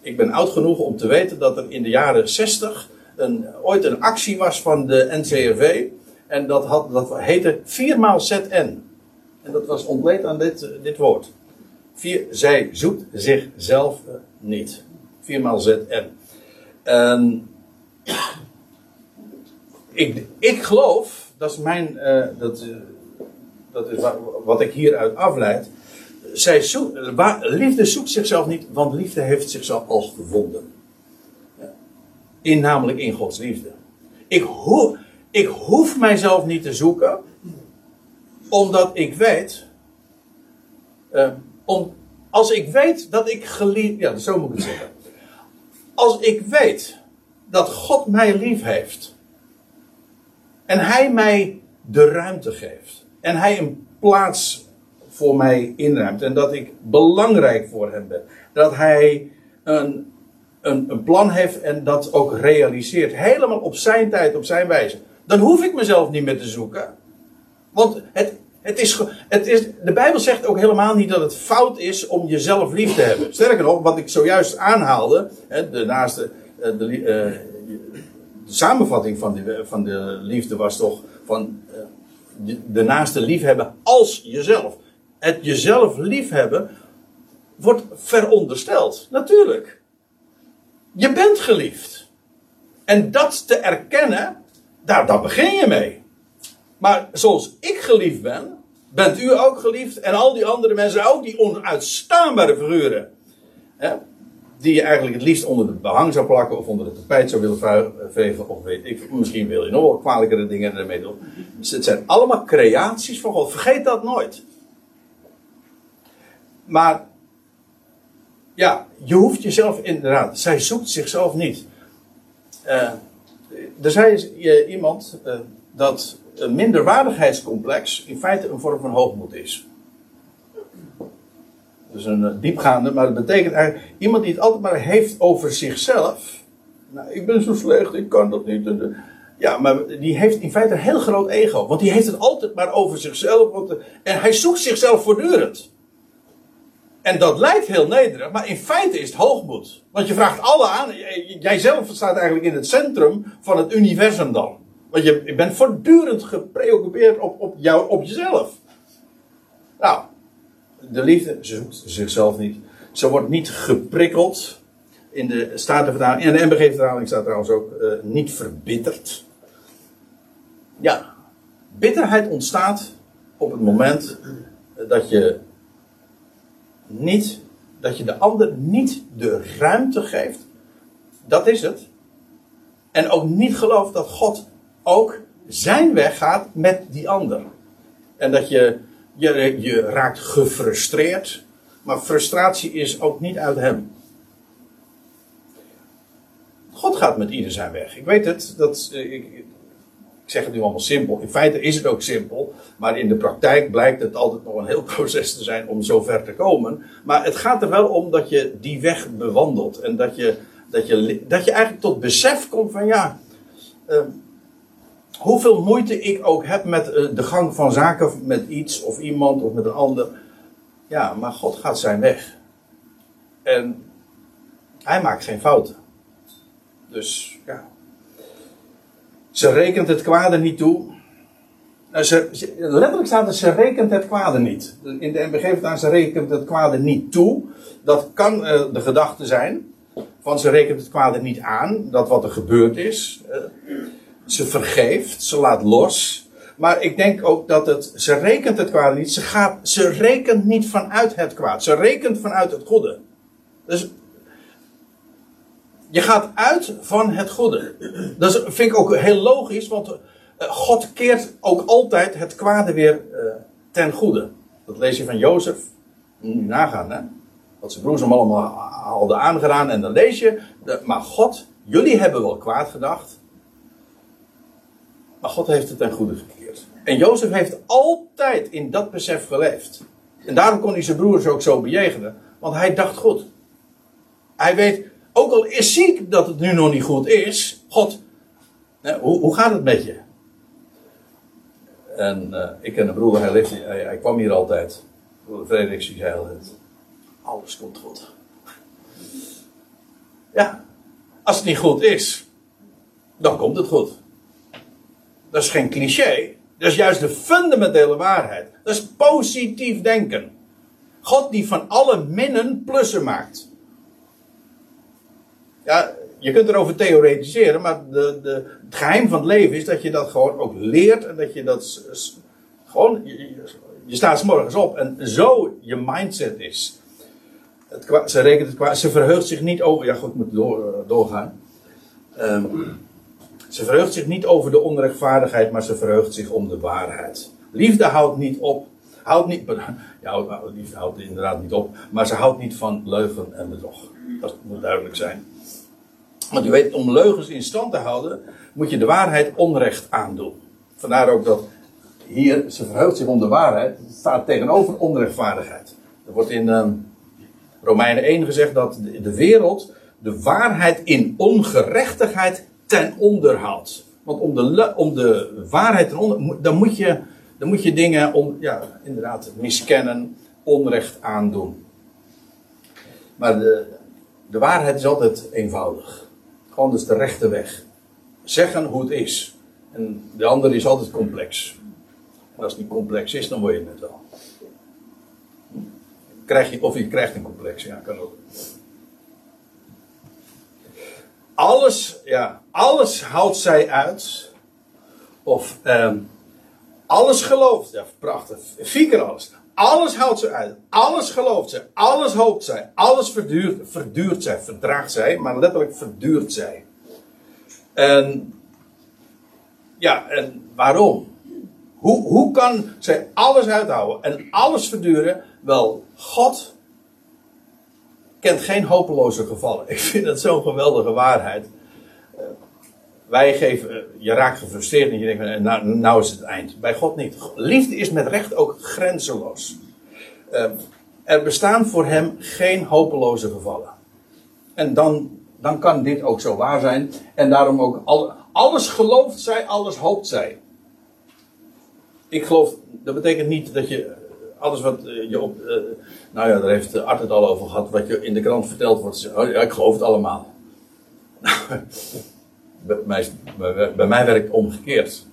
ik ben oud genoeg om te weten dat er in de jaren 60 een, ooit een actie was van de NCRV. En dat, had, dat heette 4 maal ZN. En dat was ontleed aan dit, dit woord. Vier, zij zoekt zichzelf niet. 4 maal ZN. En ik, ik geloof, dat is mijn, uh, dat, uh, dat is wat, wat ik hieruit afleid. Zij liefde zoekt zichzelf niet, want liefde heeft zichzelf al gevonden. In namelijk in Gods liefde. Ik hoor, ik hoef mijzelf niet te zoeken, omdat ik weet, eh, om, als ik weet dat ik geliefd, ja, zo moet ik het zeggen. Als ik weet dat God mij lief heeft, en Hij mij de ruimte geeft, en Hij een plaats voor mij inruimt, en dat ik belangrijk voor Hem ben, dat Hij een, een, een plan heeft en dat ook realiseert, helemaal op Zijn tijd, op Zijn wijze, dan hoef ik mezelf niet meer te zoeken. Want het, het is, het is, de Bijbel zegt ook helemaal niet dat het fout is om jezelf lief te hebben. Sterker nog, wat ik zojuist aanhaalde, hè, de, naaste, eh, de, de, eh, de samenvatting van, die, van de liefde was toch van eh, de, de naaste liefhebben als jezelf. Het jezelf liefhebben wordt verondersteld. Natuurlijk. Je bent geliefd. En dat te erkennen, daar, daar begin je mee. Maar zoals ik geliefd ben, bent u ook geliefd. En al die andere mensen ook, die onuitstaanbare figuren. Hè, die je eigenlijk het liefst onder de behang zou plakken of onder de tapijt zou willen vegen. Of weet ik, misschien wil je nog wel kwalijkere dingen ermee doen. Dus het zijn allemaal creaties van God. Vergeet dat nooit. Maar, ja, je hoeft jezelf inderdaad. Zij zoekt zichzelf niet. Uh, er zei iemand uh, dat een minderwaardigheidscomplex in feite een vorm van hoogmoed is. Dus een eh, diepgaande, maar dat betekent eigenlijk iemand die het altijd maar heeft over zichzelf. Nou, ik ben zo slecht, ik kan dat niet. Ja, maar die heeft in feite een heel groot ego. Want die heeft het altijd maar over zichzelf. Want, en hij zoekt zichzelf voortdurend. En dat lijkt heel nederig, maar in feite is het hoogmoed. Want je vraagt alle aan. Jijzelf staat eigenlijk in het centrum van het universum dan. Want je, je bent voortdurend gepreoccupeerd op, op, jou, op jezelf. Nou, de liefde, zoekt zichzelf niet. Ze wordt niet geprikkeld. In de Statenvertaling, en de MBG-vertaling staat trouwens ook uh, niet verbitterd. Ja, bitterheid ontstaat op het moment dat je niet, dat je de ander niet de ruimte geeft. Dat is het. En ook niet gelooft dat God ook zijn weg gaat met die ander. En dat je, je, je raakt gefrustreerd, maar frustratie is ook niet uit hem. God gaat met ieder zijn weg. Ik weet het, dat, ik, ik zeg het nu allemaal simpel. In feite is het ook simpel, maar in de praktijk blijkt het altijd nog een heel proces te zijn om zo ver te komen. Maar het gaat er wel om dat je die weg bewandelt en dat je, dat je, dat je eigenlijk tot besef komt van ja, uh, hoeveel moeite ik ook heb met uh, de gang van zaken met iets of iemand of met een ander. Ja, maar God gaat zijn weg. En hij maakt geen fouten. Dus ja. Ze rekent het kwade niet toe. Nou, ze, letterlijk staat er, ze rekent het kwade niet. In de MBG staat ze rekent het kwade niet toe. Dat kan uh, de gedachte zijn. Van ze rekent het kwade niet aan. Dat wat er gebeurd is. Ze vergeeft, ze laat los. Maar ik denk ook dat het, ze rekent het kwaad niet. Ze, gaat, ze rekent niet vanuit het kwaad. Ze rekent vanuit het goede. Dus je gaat uit van het goede. Dat vind ik ook heel logisch, want eh, God keert ook altijd het kwade weer uh, ten goede. Dat lees je van Jozef. Moet nagaan, hè? Wat zijn broers hem allemaal hadden aangedaan. En dan lees je, maar God, jullie hebben wel kwaad gedacht. Maar God heeft het ten goede gekeerd. En Jozef heeft altijd in dat besef geleefd. En daarom kon hij zijn broers ook zo bejegenen. Want hij dacht goed. Hij weet, ook al is ziek dat het nu nog niet goed is. God, hoe, hoe gaat het met je? En uh, ik ken een broer, hij, leefde, hij, kwam hier altijd. Broeder Frederik zei altijd, alles komt goed. Ja, als het niet goed is, dan komt het goed. Dat is geen cliché. Dat is juist de fundamentele waarheid. Dat is positief denken. God die van alle minnen plussen maakt. Ja, je kunt erover theoretiseren, maar de, de, het geheim van het leven is dat je dat gewoon ook leert en dat je dat gewoon, je, staat s morgens op en zo je mindset is. Ze rekent het ze verheugt zich niet over, ja goed, ik moet door, doorgaan. Um, Ze verheugt zich niet over de onrechtvaardigheid, maar ze verheugt zich om de waarheid. Liefde houdt niet op. Houdt niet, ja, liefde houdt inderdaad niet op. Maar ze houdt niet van leugen en bedrog. Dat moet duidelijk zijn. Want u weet, om leugens in stand te houden, moet je de waarheid onrecht aandoen. Vandaar ook dat hier, ze verheugt zich om de waarheid, staat tegenover onrechtvaardigheid. Er wordt in uh, Romeinen 1 gezegd dat de wereld de waarheid in ongerechtigheid ten onder houdt. Want om de, om de waarheid ten onder, dan moet je, dan moet je dingen om, ja, inderdaad miskennen, onrecht aandoen. Maar de, de waarheid is altijd eenvoudig. Gewoon dus de rechte weg. Zeggen hoe het is. En de andere is altijd complex. En als niet complex is, dan word je het wel. Krijg je, of je krijgt een complex, ja, kan ook. Alles, ja, alles houdt zij uit. Of um, alles gelooft. Ja, prachtig. Vier keer alles. Alles houdt ze uit. Alles gelooft zij. Alles hoopt zij. Alles verduurt, verduurt zij. Verdraagt zij. Maar letterlijk verduurt zij. En ja, en waarom? Hoe, hoe kan zij alles uithouden en alles verduren? Wel, God kent geen hopeloze gevallen. Ik vind dat zo'n geweldige waarheid. Uh, wij geven, uh, je raakt gefrustreerd en je denkt, nou, nou is het eind. Bij God niet. Liefde is met recht ook grenzeloos. Er bestaan voor hem geen hopeloze gevallen. En dan, dan kan dit ook zo waar zijn. En daarom ook al, alles gelooft zij, alles hoopt zij. Ik geloof, dat betekent niet dat je alles wat je op. Uh, nou ja, daar heeft Art het al over gehad. Wat je in de krant verteld wordt. Oh ja, ik geloof het allemaal. bij, mij, bij, bij, mij werkt het omgekeerd.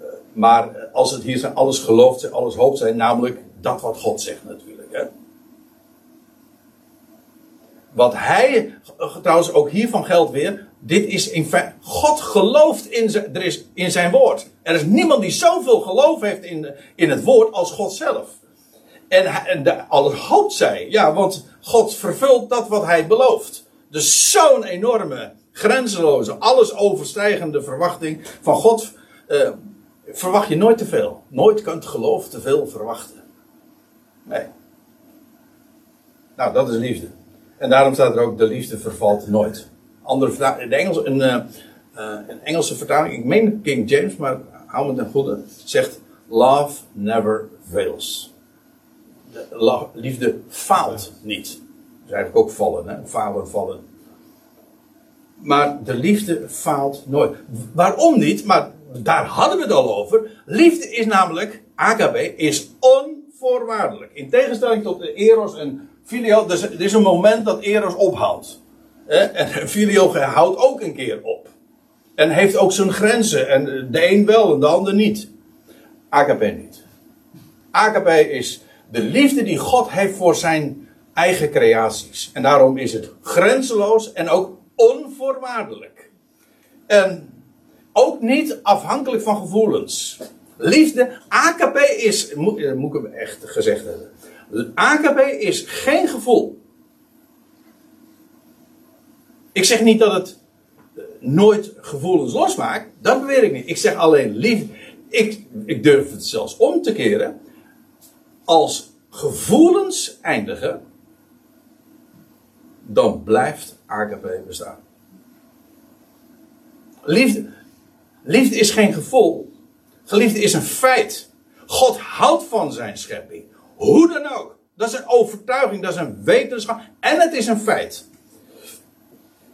Uh, maar als het hier zijn, alles gelooft, alles hoopt zijn, namelijk dat wat God zegt natuurlijk. Hè. Wat hij, trouwens ook hiervan geldt weer, dit is in God gelooft in zijn, er is, in zijn woord. Er is niemand die zoveel geloof heeft in, in het woord als God zelf. En, en hoopt zij. Ja, want God vervult dat wat hij belooft. Dus zo'n enorme, grenzeloze, alles overstijgende verwachting van God. Uh, verwacht je nooit te veel. Nooit kan het geloof te veel verwachten. Nee. Nou, dat is liefde. En daarom staat er ook: de liefde vervalt nooit. Andere de Engels, een, uh, een Engelse vertaling, ik meen King James, maar hou me ten goede, zegt: Love never fails. De liefde faalt niet. Dat is eigenlijk ook vallen, hè? falen, vallen. Maar de liefde faalt nooit. Waarom niet? Maar daar hadden we het al over. Liefde is namelijk, AKB, is onvoorwaardelijk. In tegenstelling tot de Eros en Filio, dus er is een moment dat Eros ophoudt. En Filio houdt ook een keer op. En heeft ook zijn grenzen. En de een wel en de ander niet. AKP niet. AKP is de liefde die God heeft voor zijn eigen creaties. En daarom is het grenzeloos en ook onvoorwaardelijk. En ook niet afhankelijk van gevoelens. Liefde, AKP is, moet, moet ik hem echt gezegd hebben. AKP is geen gevoel. Ik zeg niet dat het eh, nooit gevoelens losmaakt. Dat beweer ik niet. Ik zeg alleen liefde. Ik, ik durf het zelfs om te keren. Als gevoelens eindigen, dan blijft AKP bestaan. Liefde, liefde is geen gevoel. Liefde is een feit. God houdt van zijn schepping. Hoe dan ook. Dat is een overtuiging, dat is een wetenschap en het is een feit.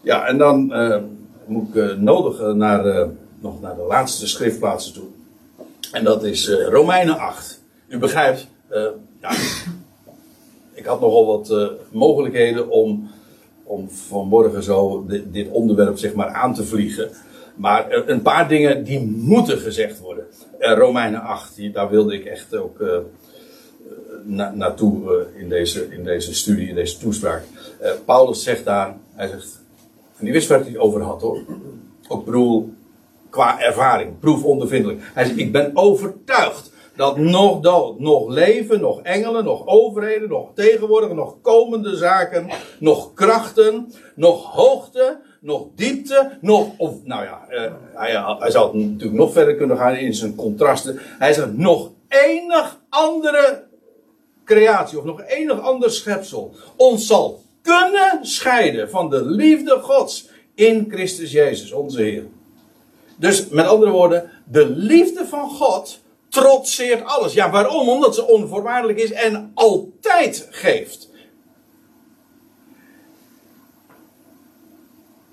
Ja, en dan uh, moet ik uh, nodig naar, uh, nog naar de laatste schriftplaatsen toe. En dat is Romeinen 8. U begrijpt, ja, ik had nogal wat mogelijkheden om, om vanmorgen zo dit, onderwerp zeg maar aan te vliegen. Maar een paar dingen die moeten gezegd worden. Romeinen 8, die, daar wilde ik echt ook na, naartoe in, deze, in deze studie, in deze toespraak. Paulus zegt daar, hij zegt, die wist waar hij het over had hoor. Ook bedoel, qua ervaring, proefondervindelijk. Hij zegt, ik ben overtuigd dat nog dood, nog leven, nog engelen, nog overheden, nog tegenwoordige, nog komende zaken, nog krachten, nog hoogte, nog diepte, nog, of nou ja, hij, hij zou natuurlijk nog verder kunnen gaan in zijn contrasten. Hij zegt nog enig andere creatie of nog enig ander schepsel ons zal kunnen scheiden van de liefde Gods in Christus Jezus, onze Heer. Dus met andere woorden, de liefde van God trotseert alles. Ja, waarom? Omdat ze onvoorwaardelijk is en altijd geeft.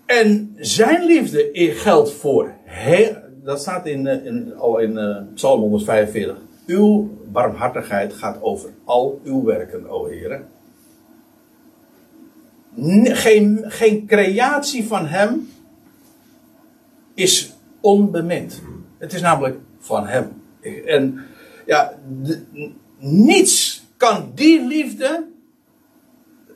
En zijn liefde geldt voor heel, dat staat in, eh, in, al in uh, Psalm 145. Uw barmhartigheid gaat over al uw werken, o Heer. Geen, geen creatie van hem is onbemind. Het is namelijk van hem. En ja, niets kan die liefde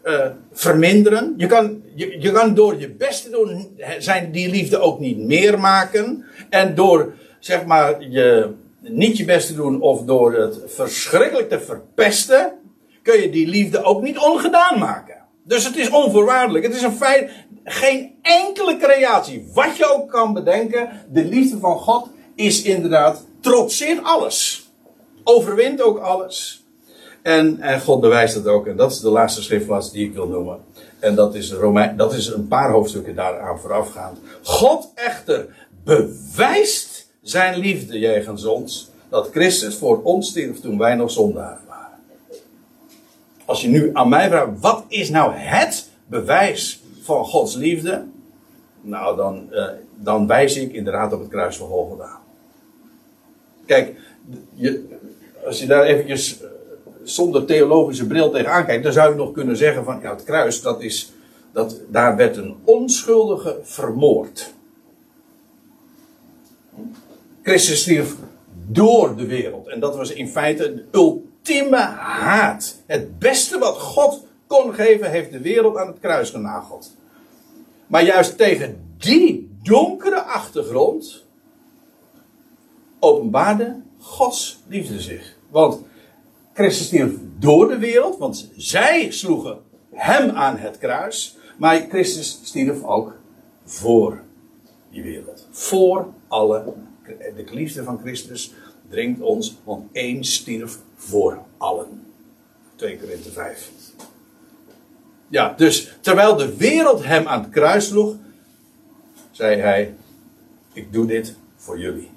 uh, verminderen. Je kan, je, je kan door je best te doen, zijn die liefde ook niet meer maken. En door, zeg maar, je, niet je best te doen of door het verschrikkelijk te verpesten, kun je die liefde ook niet ongedaan maken. Dus het is onvoorwaardelijk. Het is een feit, geen enkele creatie, wat je ook kan bedenken, de liefde van God is inderdaad, trotseert alles. Overwint ook alles. En, God bewijst het ook. En dat is de laatste schriftplaats die ik wil noemen. En dat is, Romein, dat is een paar hoofdstukken daaraan voorafgaand. God echter bewijst zijn liefde jegens ons. Dat Christus voor ons stierf toen wij nog waren. Als je nu aan mij vraagt, wat is nou het bewijs van Gods liefde? Nou, dan, uh, dan wijs ik inderdaad op het kruis van Golgotha. Kijk, je, als je daar eventjes eh, zonder theologische bril tegenaan kijkt, dan zou je nog kunnen zeggen van, ja, het kruis, dat is, dat, daar werd een onschuldige vermoord. Christus stierf door de wereld. En dat was in feite de ultieme haat. Het beste wat God kon geven, heeft de wereld aan het kruis genageld. Maar juist tegen die donkere achtergrond openbaarde Gods liefde zich. Want Christus stierf door de wereld, want zij sloegen hem aan het kruis. Maar Christus stierf ook voor die wereld. Voor alle. De liefde van Christus dringt ons, want één stierf voor allen. 2 Korinthe 5. Ja, dus terwijl de wereld hem aan het kruis sloeg, zei hij: Ik doe dit voor jullie.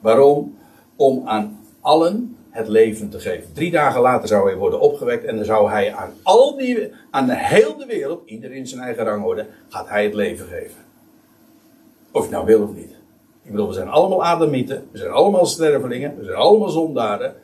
Waarom? Om aan allen het leven te geven. Drie dagen later zou hij worden opgewekt en dan zou hij aan al die, aan de hele wereld, iedereen zijn eigen rangorde, gaat hij het leven geven. Of je nou wil of niet. Ik bedoel, we zijn allemaal Adamieten, we zijn allemaal stervelingen, we zijn allemaal zondaren.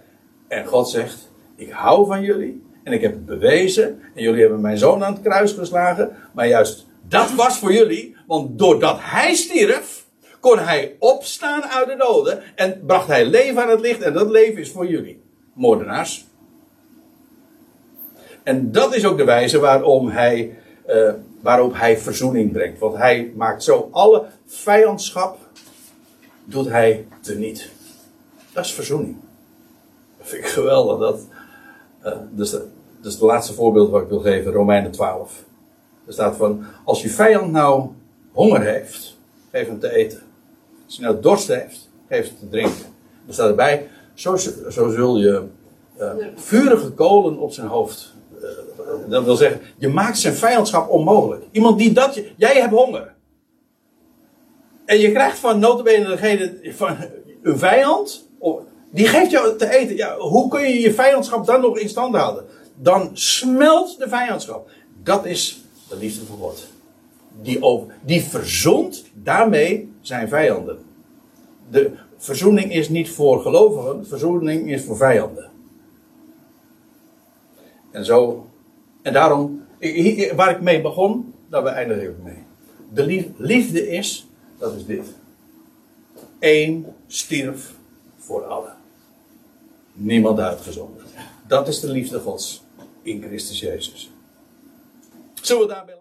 En God zegt, ik hou van jullie en ik heb het bewezen en jullie hebben mijn zoon aan het kruis geslagen. Maar juist dat was voor jullie, want doordat hij stierf, kon hij opstaan uit de doden en bracht hij leven aan het licht. En dat leven is voor jullie, moordenaars. En dat is ook de wijze waarom hij, uh, waarop hij verzoening brengt. Want hij maakt zo alle vijandschap, doet hij teniet. Dat is verzoening. Dat vind ik geweldig. Dat, uh, dus, dat is het laatste voorbeeld wat ik wil geven, Romeinen 12. Er staat van, als je vijand nou honger heeft, geef hem te eten. Als hij nou dorst heeft, geef het te drinken. Er staat erbij, zo, zo zul je uh, vurige kolen op zijn hoofd. Uh, dat wil zeggen, je maakt zijn vijandschap onmogelijk. Iemand die dat, jij hebt honger. En je krijgt van notabene van een vijand, die geeft jou te eten. Ja, hoe kun je je vijandschap dan nog in stand houden? Dan smelt de vijandschap. Dat is de liefde van God. Die, over, die verzond daarmee zijn vijanden. De verzoening is niet voor gelovigen, verzoening is voor vijanden. En zo, en daarom, waar ik mee begon, daar beëindig ik mee. De liefde is, dat is dit. Eén stierf voor allen. Niemand uitgezonderd. Dat is de liefde Gods in Christus Jezus. Zullen we daarbij